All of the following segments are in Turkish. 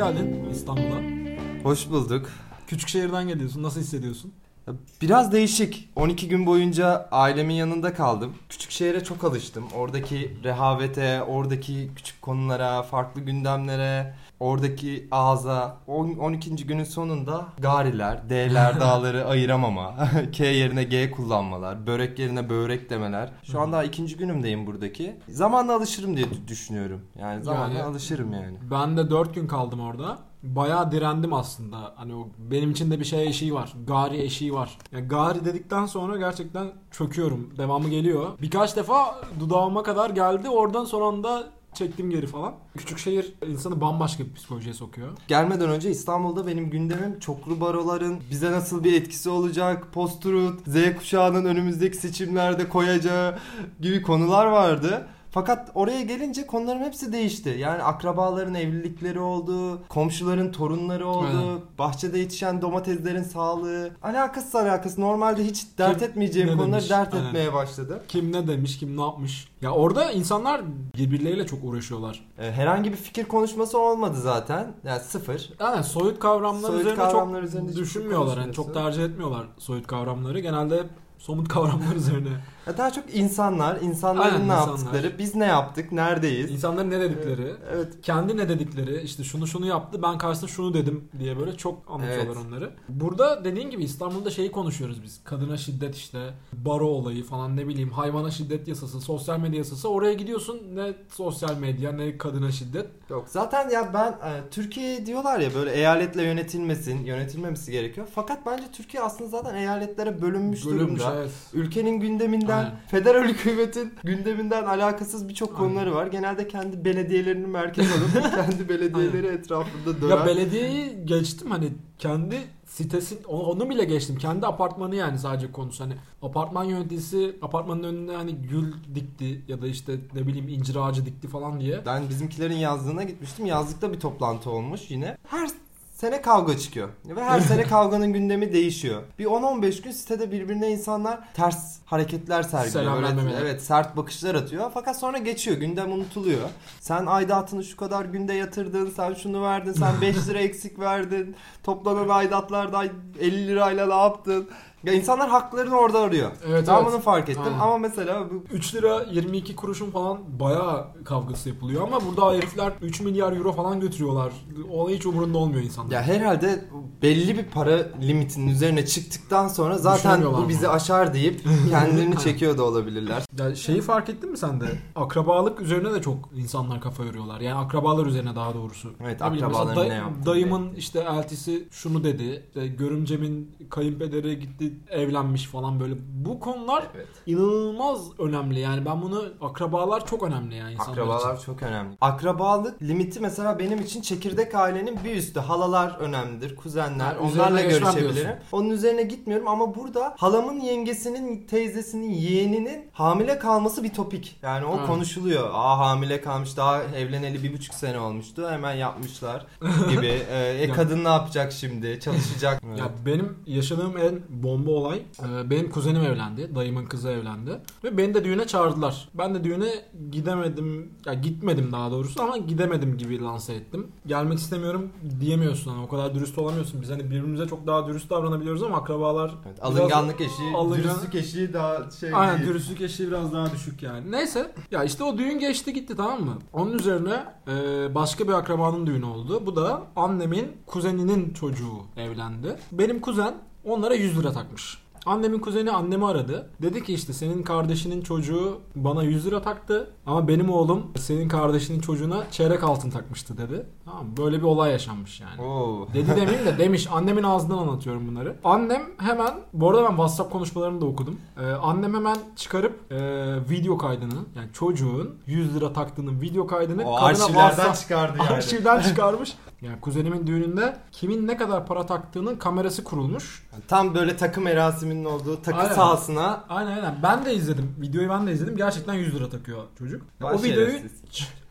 geldin İstanbul'a. Hoş bulduk. Küçük şehirden geliyorsun. Nasıl hissediyorsun? Biraz değişik. 12 gün boyunca ailemin yanında kaldım. Küçük şehre çok alıştım. Oradaki rehavete, oradaki küçük konulara, farklı gündemlere, oradaki ağza. 12. günün sonunda gariler, D'ler, dağları ayıramama, K yerine G kullanmalar, börek yerine börek demeler. Şu anda ikinci günümdeyim buradaki. Zamanla alışırım diye düşünüyorum. Yani zamanla Yani- alışırım yani. Ben de 4 gün kaldım orada. Bayağı direndim aslında. Hani o benim için de bir şey eşiği var. Gari eşiği var. Yani gari dedikten sonra gerçekten çöküyorum. Devamı geliyor. Birkaç defa dudağıma kadar geldi. Oradan son anda çektim geri falan. Küçük şehir insanı bambaşka bir psikolojiye sokuyor. Gelmeden önce İstanbul'da benim gündemim çoklu baroların bize nasıl bir etkisi olacak, post-truth, Z kuşağının önümüzdeki seçimlerde koyacağı gibi konular vardı. Fakat oraya gelince konuların hepsi değişti. Yani akrabaların evlilikleri oldu, komşuların torunları oldu, Aynen. bahçede yetişen domateslerin sağlığı. Alakasız alakasız. Normalde hiç dert Kim etmeyeceğim konuları demiş? dert Aynen. etmeye başladı. Kim ne demiş, kim ne yapmış. Ya orada insanlar birbirleriyle çok uğraşıyorlar. Ee, Herhangi bir fikir konuşması olmadı zaten. Yani sıfır. Yani soyut kavramlar Soyut üzerine kavramlar çok üzerinde hiçbir düşünmüyorlar. Yani çok tercih etmiyorlar soyut kavramları. Genelde somut kavramlar üzerine. Ya daha çok insanlar, insanların Aynen, ne insanlar. yaptıkları, biz ne yaptık, neredeyiz? İnsanların ne dedikleri, Evet. kendi ne dedikleri, işte şunu şunu yaptı, ben karşısında şunu dedim diye böyle çok anlatıyorlar Evet. onları. Burada dediğin gibi İstanbul'da şeyi konuşuyoruz biz. Kadına şiddet işte, baro olayı falan ne bileyim, hayvana şiddet yasası, sosyal medya yasası. Oraya gidiyorsun ne sosyal medya ne kadına şiddet. Yok zaten ya ben e, Türkiye diyorlar ya böyle eyaletle yönetilmesin, yönetilmemesi gerekiyor. Fakat bence Türkiye aslında zaten eyaletlere bölünmüş, Bölünmüş durumda. Evet. Ülkenin gündeminden, Aynen. federal hükümetin gündeminden alakasız birçok Aynen. konuları var. Genelde kendi belediyelerini merkez alıp kendi belediyeleri etrafında dönen. Ya belediyeyi geçtim hani kendi sitesi onu, onu bile geçtim. Kendi apartmanı yani sadece konusu hani apartman yöneticisi apartmanın önüne hani gül dikti ya da işte ne bileyim incir ağacı dikti falan diye. Ben bizimkilerin yazlığına gitmiştim. Yazlıkta bir toplantı olmuş yine. Her sene kavga çıkıyor. Ve her sene kavganın gündemi değişiyor. Bir 10-15 gün sitede birbirine insanlar ters hareketler sergiliyor. Selam Böyle, evet sert bakışlar atıyor. Fakat sonra geçiyor. Gündem unutuluyor. Sen aidatını şu kadar günde yatırdın. Sen şunu verdin. Sen 5 lira eksik verdin. Toplanan aidatlardan 50 lirayla ne yaptın? Ya insanlar haklarını orada arıyor. Evet, ben evet. bunu fark ettim. Aynen. Ama mesela bu 3 lira 22 kuruşun falan bayağı kavgası yapılıyor ama burada herifler 3 milyar euro falan götürüyorlar. Olay hiç umurunda olmuyor insanlar. Ya herhalde belli bir para limitinin üzerine çıktıktan sonra zaten bu bizi mı? aşar deyip kendilerini çekiyor da olabilirler. Ya şeyi fark ettin mi sen de? Akrabalık üzerine de çok insanlar kafa yoruyorlar. Yani akrabalar üzerine daha doğrusu. Evet, Ne bileyim, akrabaların mesela ne yaptığını. Dayımın işte eltisi şunu dedi. İşte görümcemin kayınpederi gitti evlenmiş falan böyle. Bu konular Evet. inanılmaz önemli. Yani ben bunu akrabalar çok önemli yani insanlar Akrabalar için. çok önemli. Akrabalık limiti mesela benim için çekirdek ailenin bir üstü. Halalar önemlidir, kuzenler. Üzerine onlarla görüşebilirim. diyorsun. Onun üzerine gitmiyorum ama burada halamın yengesinin, teyzesinin, yeğeninin hamile kalması bir topik. Yani o Ha. konuşuluyor. Aa hamile kalmış daha evleneli bir buçuk sene olmuştu. Hemen yapmışlar gibi. Ee, e, kadın ne yapacak şimdi? Çalışacak mı? Ya benim yaşadığım en bomba olay e, benim kuzenim evlendi. Dayımın kızı evlendi. Ve beni de düğüne çağırdılar. Ben de düğüne gidemedim. Ya gitmedim daha doğrusu ama gidemedim gibi lanse ettim. Gelmek istemiyorum diyemiyorsun. Hani o kadar dürüst olamıyorsun. Biz hani birbirimize çok daha dürüst davranabiliyoruz ama akrabalar Evet, alınganlık eşiği, Alıngan- dürüstlük eşiği daha şey Aynen değil. dürüstlük eşiği biraz daha düşük yani. Neyse ya işte o düğün geçti gitti tamam mı? Onun üzerine e, başka bir akrabanın düğünü oldu. Bu da annemin kuzeninin çocuğu evlendi. Benim kuzen onlara 100 lira takmış. Annemin kuzeni annemi aradı. Dedi ki işte senin kardeşinin çocuğu bana 100 lira taktı ama benim oğlum senin kardeşinin çocuğuna çeyrek altın takmıştı dedi. Tamam böyle bir olay yaşanmış yani. Oo. Dedi demeyeyim de demiş. Annemin ağzından anlatıyorum bunları. Annem hemen bu arada ben WhatsApp konuşmalarını da okudum. Ee, annem hemen çıkarıp e, video kaydını yani çocuğun 100 lira taktığının video kaydını O kadına arşivlerden WhatsApp- çıkardı yani. arşivden çıkarmış. Yani kuzenimin düğününde kimin ne kadar para taktığının kamerası kurulmuş. Tam böyle takım erasiminin olduğu takı Aynen. sahasına Aynen aynen. Ben de izledim. Videoyu ben de izledim. Gerçekten 100 lira takıyor çocuk. Vay o videoyu.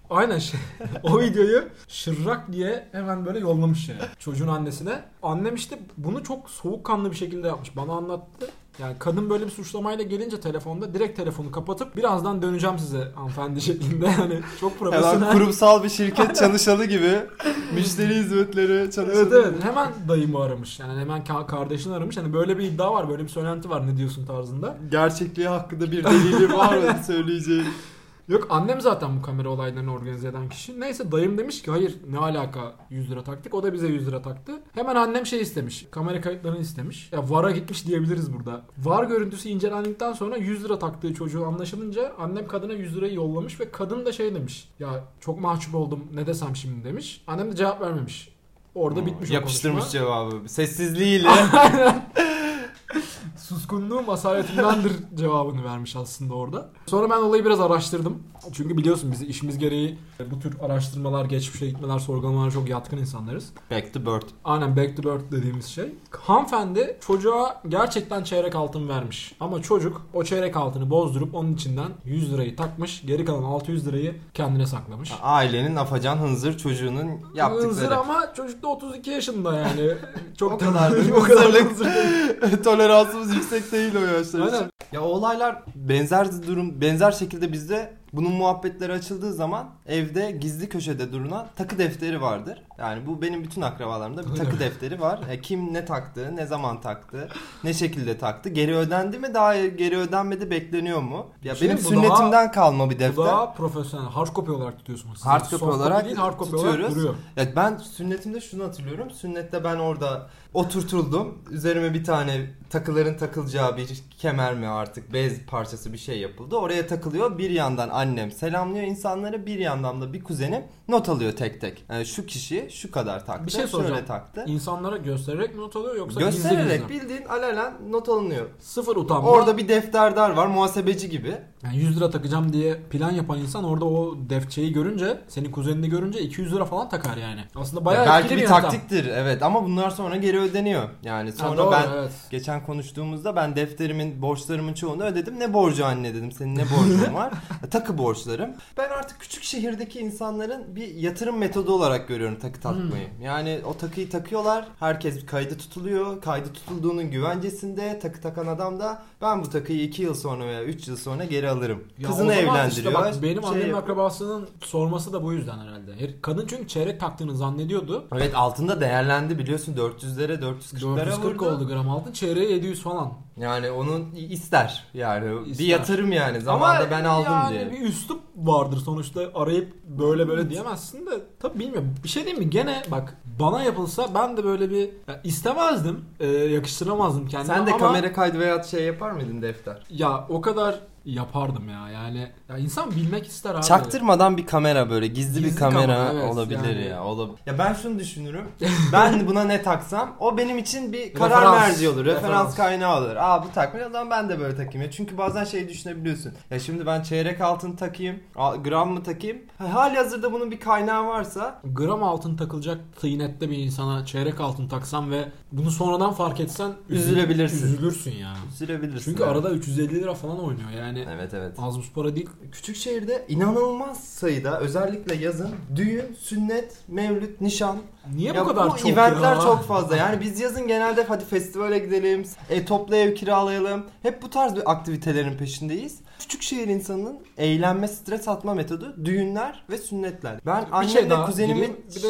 Aynen şey. o videoyu şırrak diye hemen böyle yollamış yani çocuğun annesine. Annem işte bunu çok soğukkanlı bir şekilde yapmış. Bana anlattı. Yani kadın böyle bir suçlamayla gelince telefonda direkt telefonu kapatıp birazdan döneceğim size hanımefendi şeklinde yani çok Hemen profesyonel. kurumsal bir şirket çalışanı gibi müşteri hizmetleri çalışanı. Evet evet hemen dayımı aramış yani hemen ka- kardeşini aramış hani böyle bir iddia var böyle bir söylenti var ne diyorsun tarzında. Gerçekliği hakkında bir delili var mı söyleyeceğin? Yok annem zaten bu kamera olaylarını organize eden kişi. Neyse dayım demiş ki hayır ne alaka 100 lira taktık. O da bize 100 lira taktı. Hemen annem şey istemiş. Kamera kayıtlarını istemiş. Ya VAR'a gitmiş diyebiliriz burada. VAR görüntüsü incelendikten sonra 100 lira taktığı çocuğu anlaşılınca annem kadına 100 lirayı yollamış ve kadın da şey demiş. Ya çok mahcup oldum ne desem şimdi demiş. Annem de cevap vermemiş. Orada bitmiş o Yapıştırmış konuşma. cevabı. Sessizliğiyle. Suskunluğum asaletimdendir cevabını vermiş aslında orada. Sonra ben olayı biraz araştırdım. Çünkü biliyorsun biz işimiz gereği bu tür araştırmalar, geçmişe gitmeler, sorgulamalara çok yatkın insanlarız. Back to birth. Aynen back to birth dediğimiz şey. Hanımefendi çocuğa gerçekten çeyrek altın vermiş. Ama çocuk o çeyrek altını bozdurup onun içinden 100 lirayı takmış. Geri kalan 600 lirayı kendine saklamış. Ailenin afacan hınzır çocuğunun Hınzır yaptıkları. ama çocuk da 32 yaşında yani. Çok O kadar da o kadar hınzır. Toleransımız yüksek değil o yaşlar. Aynen. Ya o olaylar benzer durum benzer şekilde bizde bunun muhabbetleri açıldığı zaman evde gizli köşede durulan takı defteri vardır. Yani bu benim bütün akrabalarımda bir takı defteri var. E, kim ne taktı, ne zaman taktı, ne şekilde taktı, geri ödendi mi, daha geri ödenmedi bekleniyor mu? Ya Şey, benim bu sünnetimden kalma bir Bu defter. daha profesyonel. Hard copy olarak tutuyorsun. Siz Hard copy olarak değil, hard copy olarak tutuyoruz. duruyor. Ya ben sünnetimde şunu hatırlıyorum. Sünnette ben orada oturtuldum. Üzerime bir tane takıların takılacağı bir kemer mi artık bez parçası bir şey yapıldı. Oraya takılıyor. Bir yandan annem selamlıyor insanları. Bir yandan da bir kuzenim not alıyor tek tek. Yani şu kişi şu kadar taktı. Bir şey soracağım. Şöyle taktı. İnsanlara göstererek mi not alıyor yoksa gizli Göstererek gizli? mi? bildiğin alenen not alınıyor. Sıfır utanma. Orada bir defterdar var muhasebeci gibi. Yani 100 lira takacağım diye plan yapan insan orada o defçeyi görünce, senin kuzenini görünce 200 lira falan takar yani. Aslında bayağı Ya belki bir yöntem. taktiktir evet ama bunlar sonra geri ödeniyor. Yani Ha, sonra doğru, ben evet. Geçen konuştuğumuzda ben defterimin borçlarımın çoğunu ödedim. Ne borcu anne dedim. Senin ne borcun var? takı borçlarım. Ben artık küçük şehirdeki insanların bir yatırım metodu olarak görüyorum takı takmayı. Hmm. Yani o takıyı takıyorlar. Herkes kaydı tutuluyor. Kaydı tutulduğunun güvencesinde takı takan adam da ben bu takıyı 2 yıl sonra veya 3 yıl sonra geri alırım. Ya Kızını evlendiriyor. Işte bak, benim şey annemin akrabasının sorması da bu yüzden herhalde. Her- Kadın çünkü çeyrek taktığını zannediyordu. Evet altında değerlendi biliyorsun 400'lere 440'lara 440 vurdu. oldu gram altın. Çeyreğe 700 falan. Yani onun ister yani İster. bir yatırım yani zamanında ben aldım yani diye. bir üslup vardır sonuçta arayıp böyle böyle diyemezsin de tabii bilmiyorum. Bir şey diyeyim mi? Gene bak bana yapılsa ben de böyle bir ya istemezdim. e, yakıştıramazdım kendime Sen de ama kamera kaydı veya şey yapar mıydın defter? ya o kadar yapardım ya. Yani ya insan bilmek ister abi. Çaktırmadan bir kamera böyle gizli, bir Gizli kamera, kamera, evet. olabilir Yani- ya. Olabilir. Ya ben şunu düşünürüm. ben buna ne taksam o benim için bir karar Referans. merci olur. Referans, Referans. kaynağı olur. Aa bu takmıyor o zaman ben de böyle takayım. Ya çünkü bazen şey düşünebiliyorsun. Ya şimdi ben çeyrek altın takayım, gram mı takayım? Ha, hali hazırda bunun bir kaynağı varsa gram altın takılacak tıynette bir insana çeyrek altın taksan ve bunu sonradan fark etsen üzül- Üzülebilirsin. Üzülürsün ya. üzülebilirsin. Çünkü Evet. arada 350 lira falan oynuyor yani. Evet evet. Az buz para değil. Küçük şehirde inanılmaz sayıda özellikle yazın düğün, sünnet, mevlüt, nişan Niye Ya bu kadar çok eventler ya? çok fazla. Yani biz yazın genelde hadi festivale gidelim, e, toplu ev kiralayalım. Hep bu tarz bir aktivitelerin peşindeyiz. Küçük şehir insanının eğlenme, stres atma metodu düğünler ve sünnetler. Ben Bir annemle şey daha kuzenimin gireyim. bir de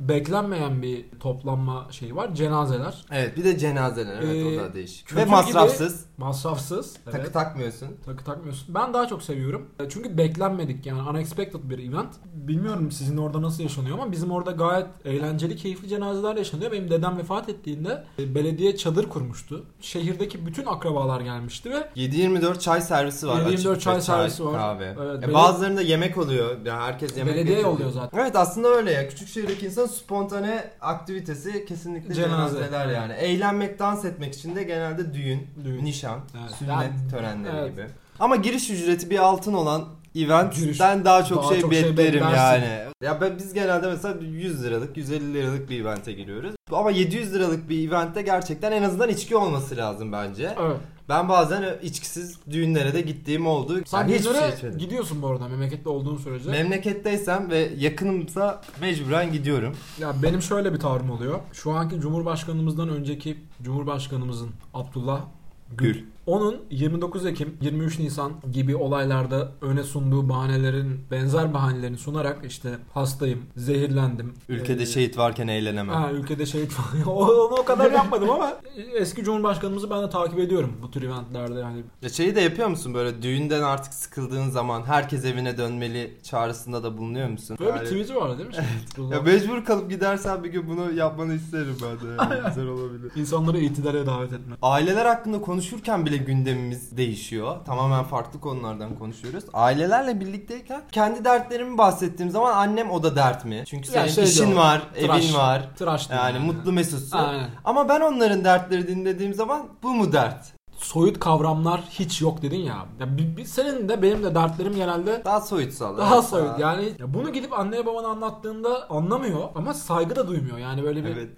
beklenmeyen bir toplanma şeyi var. Cenazeler. Evet, bir de cenazeler evet Ee, o da değişik. kültür Ve masrafsız. Masrafsız. Takı Evet. takmıyorsun. Takı takmıyorsun. Ben daha çok seviyorum. E, Çünkü beklenmedik yani unexpected bir event. Bilmiyorum sizin orada nasıl yaşanıyor ama bizim orada gayet eğlenceli, keyifli cenazeler yaşanıyor. Benim dedem vefat ettiğinde e, belediye çadır kurmuştu. Şehirdeki bütün akrabalar gelmişti ve 7-24 çay servisi var. 7-24 açık çay servisi var. Kahve. Evet, E, bazılarında yemek oluyor. Yani herkes yemek belediye yolluyor zaten. Evet aslında öyle ya. Küçük şehirdeki insan spontane aktivitesi kesinlikle Cenaze. cenazeler yani. Eğlenmek, dans etmek için de genelde düğün, Düğün. nişan, Evet. sünnet Yani- törenleri evet. gibi. Ama giriş ücreti bir altın olan eventten Giriş. daha çok Daha şey çok şey beklerim beklersin. yani. Ya ben biz genelde mesela 100 liralık, 150 liralık bir evente giriyoruz. Ama 700 liralık bir eventte gerçekten en azından içki olması lazım bence. Evet. Ben bazen içkisiz düğünlere de gittiğim oldu. Sen Yani hiçbir şey içmedim. gidiyorsun bu arada memlekette olduğun sürece. Memleketteysem ve yakınımsa mecburen gidiyorum. Ya benim şöyle bir tavrım oluyor. Şu anki Cumhurbaşkanımızdan önceki Cumhurbaşkanımızın Abdullah Gül. Onun 29 Ekim, 23 Nisan gibi olaylarda öne sunduğu bahanelerin, benzer bahanelerini sunarak işte hastayım, zehirlendim. Ülkede Ee, şehit varken eğlenemem. Ha, ülkede şehit. O- Onu o kadar yapmadım ama eski Cumhurbaşkanımızı ben de takip ediyorum bu tür eventlerde yani. Ya şeyi de yapıyor musun böyle düğünden artık sıkıldığın zaman herkes evine dönmeli çağrısında da bulunuyor musun? Böyle Yani- bir tweet'i vardı değil mi? Evet. Ya mecbur kalıp gidersen bir gün bunu yapmanı isterim ben de. Yani. Güzel olabilir. İnsanları itidare davet etme. Aileler hakkında konuşurken bile gündemimiz değişiyor. Tamamen farklı konulardan konuşuyoruz. Ailelerle birlikteyken kendi dertlerimi bahsettiğim zaman annem o da dert mi? Çünkü senin şey işin diyor, var, tıraş. evin var. Tıraş diyor Yani mutlu mesutsun. Aynen. Ama ben onların dertleri dinlediğim zaman bu mu dert? Soyut kavramlar hiç yok dedin ya. ya bir, bir- senin de benim de dertlerim genelde Daha soyutsal. daha evet. soyut. Yani ya bunu gidip anneye babana anlattığında anlamıyor ama saygı da duymuyor. Yani böyle bir Evet.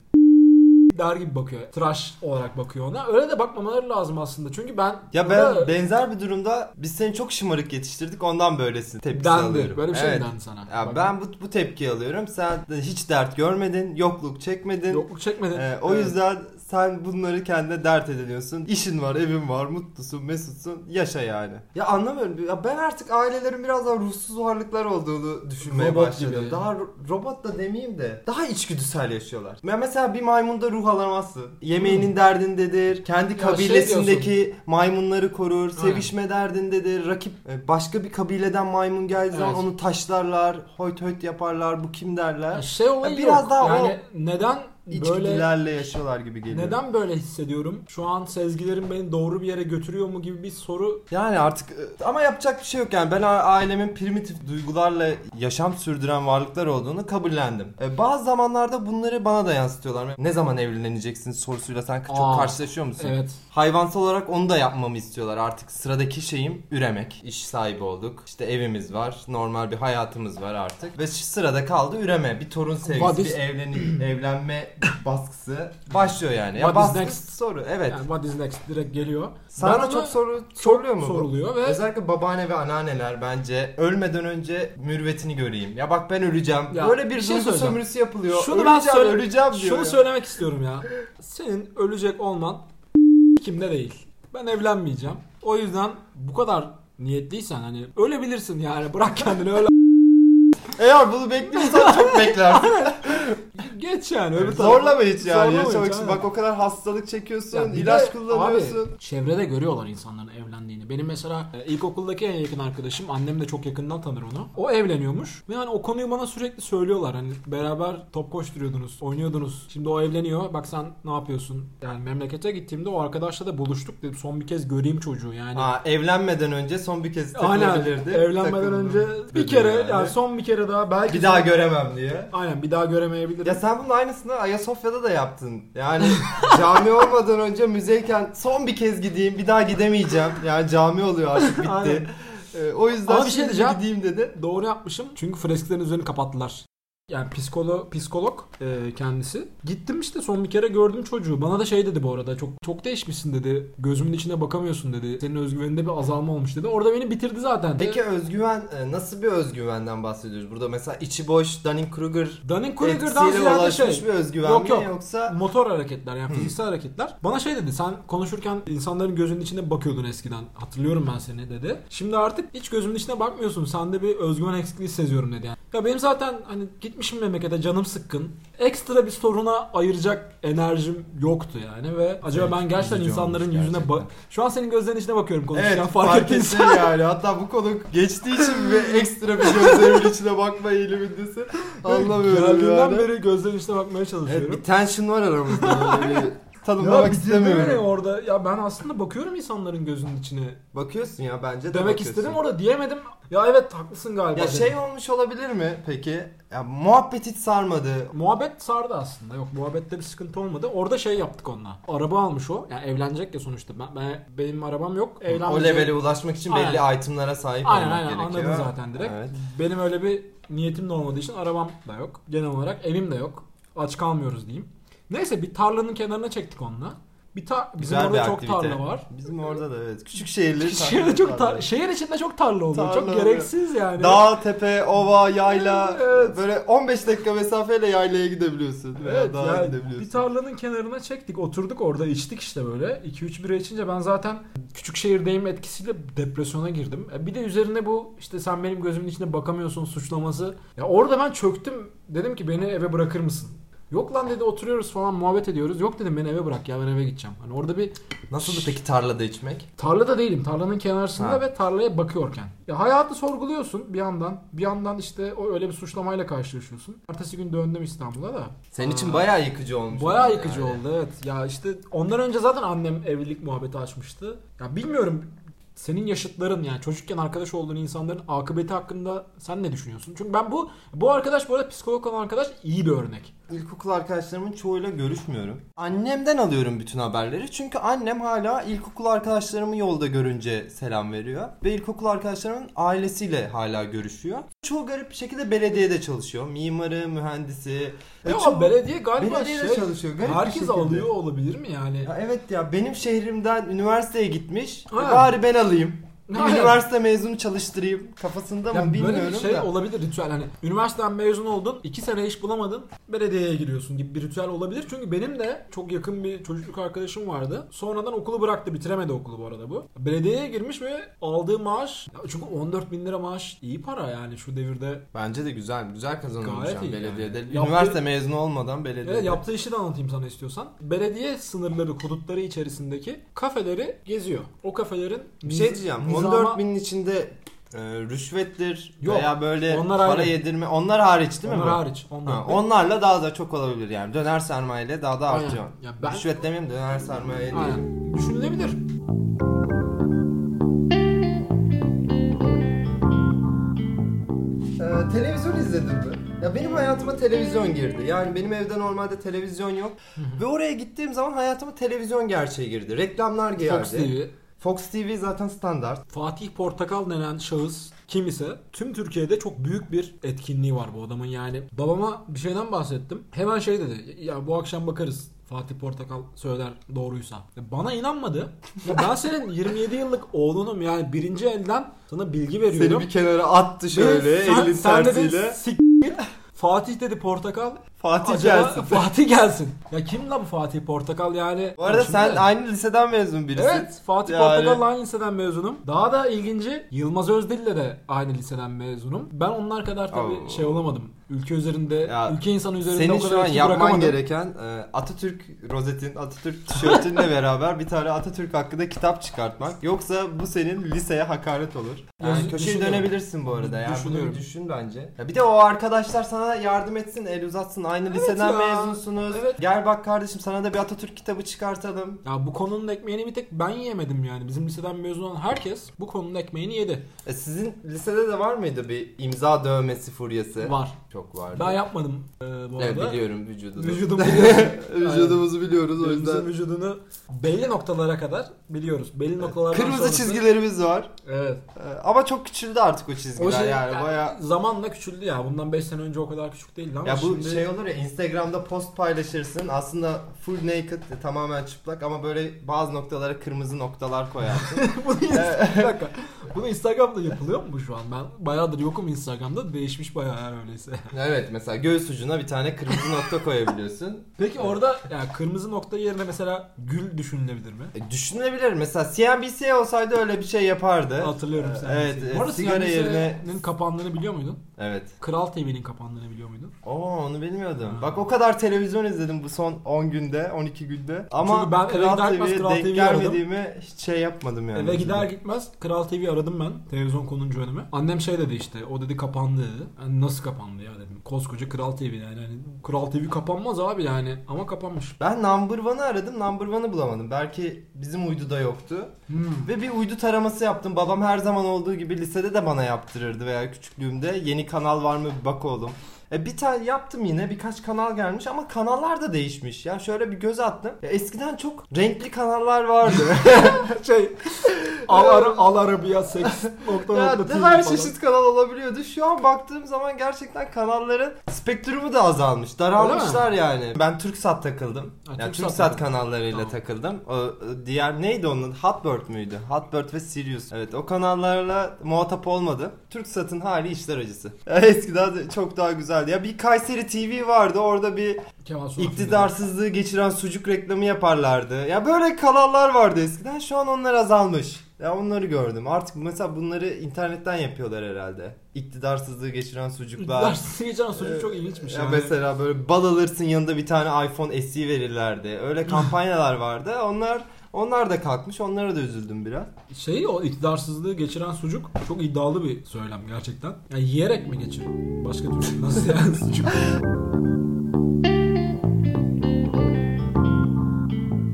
Der gibi bakıyor. Tıraş olarak bakıyor ona. Öyle de bakmamaları lazım aslında. Çünkü ben Ya burada ben benzer bir durumda biz seni çok şımarık yetiştirdik ondan böylesin tepkisi dendi. alıyorum. Böyle bir şey Evet. dendi sana? Ya Bak, ben bu, bu tepkiyi alıyorum. Sen hiç dert görmedin, yokluk çekmedin. yokluk çekmedin. Ee, o Evet. yüzden sen bunları kendine dert ediniyorsun. İşin var, evin var, mutlusun, mesutsun. Yaşa yani. Ya anlamıyorum. Ya ben artık ailelerin biraz daha ruhsuz varlıklar olduğunu düşünmeye Robot başladım. gibi. Daha ro- robot da demeyeyim de daha içgüdüsel yaşıyorlar. Ya mesela bir maymunda ruh alamazsın. Yemeğinin derdindedir. Kendi Hmm. Şey kabilesindeki maymunları korur. Sevişme derdindedir. Rakip e, başka bir kabileden maymun geldiği zaman Evet. onu taşlarlar. Hoyt hoyt yaparlar. Bu kim derler. Ya şey olayı Ya biraz yok. daha o yani böyle İçgüdülerle yaşıyorlar gibi geliyor. neden böyle hissediyorum? Şu an sezgilerim beni doğru bir yere götürüyor mu gibi bir soru Yani artık e, ama yapacak bir şey yok yani ben ailemin primitif duygularla yaşam sürdüren varlıklar olduğunu kabullendim. E, bazı zamanlarda bunları bana da yansıtıyorlar. Ne zaman evleneceksin sorusuyla sen çok Aa, karşılaşıyor musun? evet. Hayvansal olarak onu da yapmamı istiyorlar. Artık sıradaki şeyim üremek. İş sahibi olduk. İşte evimiz var. Normal bir hayatımız var artık. Ve sırada kaldı üreme. Bir torun sevgisi, What is- bir evlenip evlenme baskısı başlıyor yani. Ya What is next? soru. Evet. Yani what is next direkt geliyor. Sana Ben ona çok soru soruluyor mu? bu? soruluyor ve Özellikle babaanne ve anneanneler bence ölmeden önce mürvetini göreyim. Ya bak ben öleceğim. Ya, Böyle bir, bir şey duygu söyleyeceğim. sömürüsü yapılıyor. Şunu ben öleceğim, söyle- öleceğim diyor. şunu ya. söylemek istiyorum ya. Senin ölecek olman kimde değil. Ben evlenmeyeceğim. O yüzden bu kadar niyetliysen hani ölebilirsin yani bırak kendini öyle Eğer bunu bekliyorsan çok beklersin. geç yani öbür tarafa. Zorlama hiç yani. Zorlama Yaşamak hiç, için. aynen. Bak o kadar hastalık çekiyorsun, Ya ilaç de kullanıyorsun. Abi, çevrede görüyorlar insanların evlendiğini. Benim mesela e, ilkokuldaki en yakın arkadaşım, annem de çok yakından tanır onu. O evleniyormuş ve hani o konuyu bana sürekli söylüyorlar. Hani beraber top koşturuyordunuz, oynuyordunuz. Şimdi o evleniyor. Bak sen ne yapıyorsun? Yani memlekete gittiğimde o arkadaşla da buluştuk dedim. Son bir kez göreyim çocuğu yani. Ha, evlenmeden önce son bir kez Aynen. takılabilirdi. Evlenmeden Takıldım önce bir kere yani. yani son bir kere daha belki bir daha göremem diye. Aynen bir daha göremeyebilirim. Ya sen bunun aynısını Ayasofya'da da yaptın. Yani cami olmadan önce müzeyken son bir kez gideyim bir daha gidemeyeceğim. Yani cami oluyor artık bitti. Aynen. Ee, o yüzden Ama bir şey diyeceğim. gideyim dedi. Doğru yapmışım. Çünkü fresklerin üzerini kapattılar. Yani psikolog, psikolog e, kendisi. Gittim işte son bir kere gördüm çocuğu. Bana da şey dedi bu arada. Çok çok değişmişsin dedi. Gözümün içine bakamıyorsun dedi. Senin özgüveninde bir azalma olmuş dedi. Orada beni bitirdi zaten. Peki özgüven e, nasıl bir özgüvenden bahsediyoruz? Burada mesela içi boş Dunning-Kruger Dunning-Kruger'dan ziyade şey. bir özgüven Yok, mi yok. yoksa Motor hareketler yani fiziksel hareketler. Bana şey dedi sen konuşurken insanların gözünün içine bakıyordun eskiden. Hatırlıyorum ben seni dedi. Şimdi artık hiç gözümün içine bakmıyorsun. Sende bir özgüven eksikliği seziyorum dedi yani. Ya benim zaten hani gitmişim memlekete canım sıkkın. Ekstra bir soruna ayıracak enerjim yoktu yani ve acaba Evet, ben gerçekten insanların yüzüne gerçekten. bak. Şu an senin gözlerinin içine bakıyorum konuşurken Evet fark, fark ettiysen. yani. Hatta bu konu geçtiği için ve ekstra bir gözlerimin içine bakma eğilimindesin. Anlamıyorum Geldiğinden yani. beri gözlerinin içine bakmaya çalışıyorum. Evet bir tension var aramızda ya tanımlamak beni istemiyorum. orada. Ya ben aslında bakıyorum insanların gözünün içine. Bakıyorsun ya bence de Demek bakıyorsun. istedim orada diyemedim. Ya evet haklısın galiba. Ya dedim. şey olmuş olabilir mi peki? Ya muhabbet hiç sarmadı. Muhabbet sardı aslında. Yok muhabbette bir sıkıntı olmadı. Orada şey yaptık onunla. Araba almış o. Yani evlenecek ya sonuçta. Ben, ben- benim arabam yok. O Evlenmeyecek. levele ulaşmak için Aynen. belli itemlara sahip Aynen olmak aynen gerekiyor. anladın zaten direkt. Evet. Benim öyle bir niyetim de olmadığı için arabam da yok. Genel olarak evim de yok. Aç kalmıyoruz diyeyim. Neyse bir tarlanın kenarına çektik onunla. Bir ta- bizim Güzel orada bir çok aktivite. tarla var. Bizim orada da evet. Küçük şehirleri Şehirde çok tar- şehir içinde çok tarla oluyor. Tarla çok oluyor. gereksiz yani. Dağ, tepe, ova, yayla. Evet. Böyle 15 dakika mesafeyle yaylaya gidebiliyorsun. Veya Evet dağa yani gidebiliyorsun. bir tarlanın kenarına çektik oturduk orada içtik işte böyle 2-3 bira içince ben zaten küçük şehirdeyim etkisiyle depresyona girdim. E Bir de üzerine bu işte sen benim gözümün içine bakamıyorsun suçlaması. Ya orada ben çöktüm dedim ki beni eve bırakır mısın? Yok lan dedi oturuyoruz falan muhabbet ediyoruz. Yok dedim beni eve bırak ya ben eve gideceğim. Hani orada bir Nasıldı peki tarlada içmek? tarlada değilim. Tarlanın kenarında Ha. ve tarlaya bakıyorken. Ya hayatı sorguluyorsun bir yandan. Bir yandan işte o öyle bir suçlamayla karşılaşıyorsun. Ertesi gün döndüm İstanbul'a da. Senin için bayağı yıkıcı olmuş. Bayağı yıkıcı yani. oldu evet. Ya işte ondan önce zaten annem evlilik muhabbeti açmıştı. Ya bilmiyorum senin yaşıtların yani çocukken arkadaş olduğun insanların akıbeti hakkında sen ne düşünüyorsun? Çünkü ben bu bu arkadaş bu arada psikolog olan arkadaş iyi bir örnek. İlkokul arkadaşlarımın çoğuyla görüşmüyorum. Annemden alıyorum bütün haberleri. Çünkü annem hala ilkokul arkadaşlarımı yolda görünce selam veriyor. Ve ilkokul arkadaşlarımın ailesiyle hala görüşüyor. Çoğu garip bir şekilde belediyede çalışıyor. Mimarı, mühendisi. Ya çoğu- belediye galiba belediyede şey, çalışıyor. Garip herkes alıyor olabilir mi yani? Ya evet ya benim şehrimden üniversiteye gitmiş. Ha. Bari ben alayım. Aynen. üniversite mezunu çalıştırayım kafasında Ya mı bilmiyorum böyle bir şey da. olabilir ritüel hani üniversiteden mezun oldun iki sene iş bulamadın belediyeye giriyorsun gibi bir ritüel olabilir. Çünkü benim de çok yakın bir çocukluk arkadaşım vardı. Sonradan okulu bıraktı bitiremedi okulu bu arada bu. Belediyeye girmiş ve aldığı maaş ya çünkü 14 bin lira maaş iyi para yani şu devirde. Bence de güzel. Güzel kazanılmış yani belediyede. yani. Yaptığı- Üniversite mezunu olmadan belediyede. Evet, yaptığı işi de anlatayım sana istiyorsan. Belediye sınırları, hudutları içerisindeki kafeleri geziyor. O kafelerin Bir şey diyeceğim. Nizama- 14 binin içinde e, rüşvettir Yok, veya böyle onlar para ayrı. yedirme onlar hariç değil mi Onlar bu? hariç. Onlar. Ha, onlarla daha da çok olabilir yani. Döner sermayeyle daha da Aynen. artıyor. Ya ben- Rüşvet demeyeyim döner sermaye değil. Aynen. Düşünülebilir. Ee, televizyon izledin mi? Ya benim hayatıma televizyon girdi. Yani benim evde normalde televizyon yok. Ve oraya gittiğim zaman hayatıma televizyon gerçeği girdi. Reklamlar geldi. Fox TV. Fox TV zaten standart. Fatih Portakal denen şahıs kim ise tüm Türkiye'de çok büyük bir etkinliği var bu adamın yani. Babama bir şeyden bahsettim. Hemen şey dedi. Ya bu akşam bakarız. Fatih Portakal söyler doğruysa. Ya Bana inanmadı. Ya ben senin 27 yıllık oğlunum yani birinci elden sana bilgi veriyorum. Seni bir kenara attı şöyle sen- elin sen dedin, tersiyle. "Sik git." Fatih dedi Portakal. Fatih Acaba gelsin. Fatih gelsin. Ya kim la bu Fatih Portakal yani? Bu arada sen aynı liseden mezun birisin. Evet Fatih Yani- Portakal'la aynı liseden mezunum. Daha da ilginci Yılmaz Özdil'le de aynı liseden mezunum. Ben onlar kadar tabii Oo. şey olamadım. Ülke üzerinde, Ya, ülke insanı üzerinde Senin o kadar şu an yapman gereken e, Atatürk rozetin, Atatürk tişörtünle beraber bir tane Atatürk hakkında kitap çıkartmak. Yoksa bu senin liseye hakaret olur. Yani köşeye dönebilirsin bu arada. Yani bunu bir düşün bence. Ya bir de o arkadaşlar sana yardım etsin, el uzatsın. Aynı liseden ya. mezunsunuz. Evet. Gel bak kardeşim sana da bir Atatürk kitabı çıkartalım. Ya bu konunun ekmeğini bir tek ben yiyemedim yani. Bizim liseden mezun olan herkes bu konunun ekmeğini yedi. E sizin lisede de var mıydı bir imza dövmesi furyası? Var. Çok vardı. Ben yapmadım e, bu Evet arada. biliyorum vücudunu. Vücudum biliyorsun. Vücudumuzu biliyoruz o yüzden. vücudunu belli noktalara kadar biliyoruz. Belli noktalardan Kırmızı sonrası- çizgilerimiz var. Evet. Ee, Ama çok küçüldü artık o çizgiler O şey yani yani baya zamanla küçüldü ya. Bundan 5 sene önce o kadar küçük değildi ama ya bu şimdi... şey olur ya Instagram'da post paylaşırsın aslında full naked e, tamamen çıplak ama böyle bazı noktalara kırmızı noktalar koyarsın. Bunu dakika. Bunu Instagram'da yapılıyor mu şu an? Ben bayağıdır yokum Instagram'da. Değişmiş bayağı yani öyleyse. Evet mesela göğüs ucuna bir tane kırmızı nokta koyabiliyorsun. Peki orada yani kırmızı nokta yerine mesela gül düşünülebilir mi? E, düşünülebilir mesela CNBC olsaydı öyle bir şey yapardı. Hatırlıyorum sen. Evet Bu e, arada sigara yerine CNBC'nin kapandığını biliyor muydun? Evet. Kral TV'nin kapandığını biliyor muydun? Oo onu bilmiyordum. Ha. Bak o kadar televizyon izledim bu son 10 günde, 12 günde. Ama Çünkü ben eve Kral gider gitmez TV'ye Kral denk TV'yi aradım. gelmediğimi hiç şey yapmadım yani. Eve gider gitmez Kral TV aradım ben televizyon konuncu önüme. Annem şey dedi işte o dedi kapandı. Yani nasıl kapandı ya dedim. Koskoca Kral TV yani. yani Kral TV kapanmaz abi yani ama kapanmış. Ben Number One'ı aradım. Number One'ı bulamadım. Belki bizim uyduda yoktu. Hmm. Ve bir uydu taraması yaptım. Babam her zaman olduğu gibi lisede de bana yaptırırdı veya küçüklüğümde. Yeni kanal var mı bak oğlum. E bir tane yaptım yine birkaç kanal gelmiş ama kanallar da değişmiş. Ya şöyle bir göz attım. Ya eskiden çok renkli kanallar vardı. şey Al, ara, al Arabiya seks nokta Ya, nokta TV her falan. çeşit kanal olabiliyordu. Şu an baktığım zaman gerçekten kanalların spektrumu da azalmış. Daralmışlar yani. Ben TürkSat takıldım. Ha, yani TürkSat TürkSat kanallarıyla Tamam. takıldım. O, diğer neydi onun? Hotbird müydü? Hotbird ve Sirius. Evet o kanallarla muhatap olmadı. TürkSat'ın hali işler acısı. Eskiden de çok daha güzeldi. Ya bir Kayseri TV vardı. Orada bir iktidarsızlığı geçiren sucuk reklamı yaparlardı. Ya böyle kanallar vardı eskiden. Şu an onlar azalmış. Ya onları gördüm. Artık mesela bunları internetten yapıyorlar herhalde. İktidarsızlığı geçiren sucuklar. Dersi geçen sucuk çok ilginçmiş Ya yani. mesela böyle bal alırsın yanında bir tane iPhone SE verirlerdi. Öyle kampanyalar vardı. Onlar onlar da kalkmış. Onlara da üzüldüm biraz. Şey o iktidarsızlığı geçiren sucuk çok iddialı bir söylem gerçekten. Yani yiyerek mi geçiriyor? Başka türlü nasıl yani sucuk?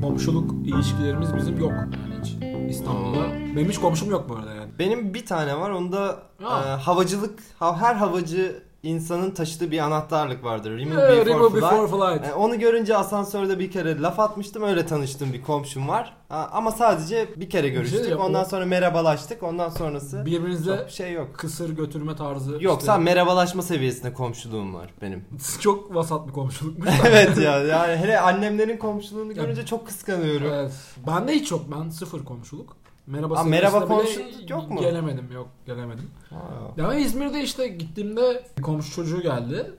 Komşuluk ilişkilerimiz bizim yok yani hiç. İstanbul'da. Benim hiç komşum yok bu arada yani. Benim bir tane var. Onda e, havacılık ha- her havacı insanın taşıdığı bir anahtarlık vardır. Remove Ee, before remove flight. before flight. E, onu görünce asansörde bir kere laf atmıştım. Öyle tanıştığım bir komşum var. Ha, ama sadece bir kere görüştük. diyeceğim, Ondan o- sonra merhabalaştık. Ondan sonrası Birbirinizle çok şey yok. kısır götürme tarzı. Yoksa işte- merhabalaşma seviyesinde komşuluğum var benim. çok vasat bir komşulukmuş. evet ya yani hele annemlerin komşuluğunu görünce çok kıskanıyorum. evet. Bende hiç yok. Ben sıfır komşuluk. Merhaba Aa, merhaba komşuluk yok mu? Gelemedim yok gelemedim. Ha. Ya İzmir'de işte gittiğimde komşu çocuğu geldi.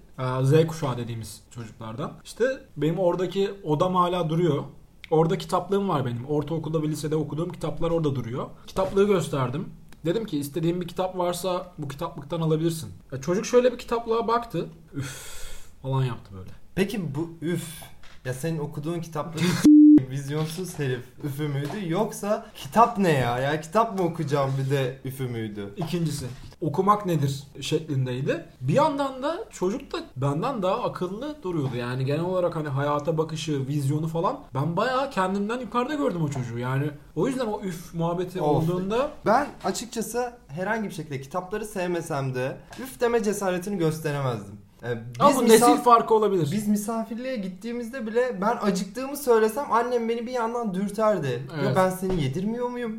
Z kuşağı dediğimiz çocuklardan. İşte benim oradaki odam hala duruyor. Orada kitaplığım var benim. Ortaokulda ve lisede okuduğum kitaplar orada duruyor. Kitaplığı gösterdim. Dedim ki istediğin bir kitap varsa bu kitaplıktan alabilirsin. Ya çocuk şöyle bir kitaplığa baktı. Üf falan yaptı böyle. Peki bu üf ya senin okuduğun kitapları vizyonsuz herif üfü müydü yoksa kitap ne ya? Ya kitap mı okuyacağım bir de üfü müydü? İkincisi okumak nedir şeklindeydi. Bir yandan da çocuk da benden daha akıllı duruyordu. Yani genel olarak hani hayata bakışı, vizyonu falan ben bayağı kendimden yukarıda gördüm o çocuğu. Yani o yüzden o üf muhabbeti Of. olduğunda Ben açıkçası herhangi bir şekilde kitapları sevmesem de üf deme cesaretini gösteremezdim. Ee, ama bu nesil misaf- farkı olabilir. Biz misafirliğe gittiğimizde bile ben acıktığımı söylesem annem beni bir yandan dürterdi. Ya Evet. ben seni yedirmiyor muyum?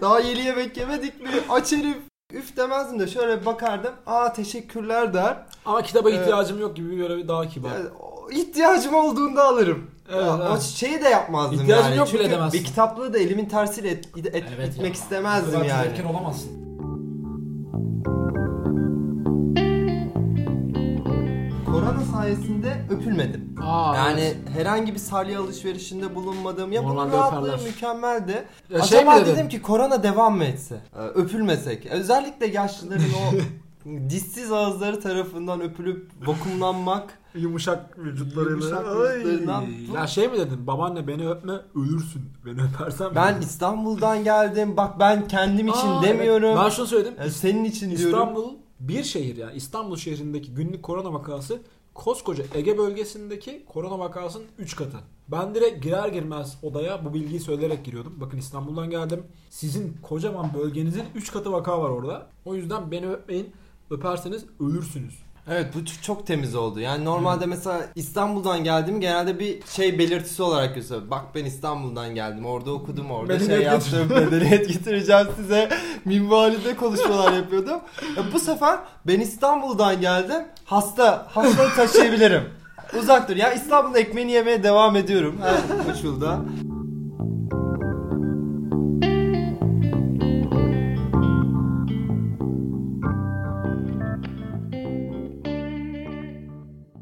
Daha yeni yemek yemedik mi? Aç herif. Üf demezdim de şöyle bir bakardım. Aa teşekkürler der. Ama kitaba Evet. ihtiyacım yok gibi böyle bir daha kibar. Yani, o- ihtiyacım olduğunda alırım. Evet, Ya, O evet. şeyi de yapmazdım İhtiyacın yani. yok bile Çünkü demezsin. bir kitaplığı da elimin tersiyle et, et- et- Evet etmek ya. istemezdim yani. olamazsın. Sayesinde öpülmedim. Aa, Yani evet. herhangi bir salya alışverişinde bulunmadım. Ya bunun Normalde rahatlığı öperler. mükemmeldi. Ya şey Acaba dedin? dedim ki korona devam mı etse? Ee, Öpülmesek. Özellikle yaşlıların o dişsiz ağızları tarafından öpülüp vakumlanmak. Yumuşak vücutlarıyla. Yumuşak. Ya şey mi dedin? Babaanne beni öpme ölürsün. Beni öpersen Ben İstanbul'dan geldim. Bak ben kendim için Aa, demiyorum. evet. Ben şunu söyledim. Ya senin için diyorum. İstanbul bir şehir yani İstanbul şehrindeki günlük korona vakası koskoca Ege bölgesindeki korona vakasının 3 katı. Ben direkt girer girmez odaya bu bilgiyi söyleyerek giriyordum. Bakın İstanbul'dan geldim. Sizin kocaman bölgenizin 3 katı vaka var orada. O yüzden beni öpmeyin. Öperseniz ölürsünüz. Evet bu çok temiz oldu. Yani normalde mesela İstanbul'dan geldim genelde bir şey belirtisi olarak gösteriyor. Bak ben İstanbul'dan geldim. Orada okudum orada şey Medeniyet yaptım. Medeniyet getireceğim size. Minvalide konuşmalar yapıyordum. Ya bu sefer ben İstanbul'dan geldim. Hasta. Hastalığı taşıyabilirim. Uzak dur. Ya İstanbul'da ekmeğini yemeye devam ediyorum. Her koşulda.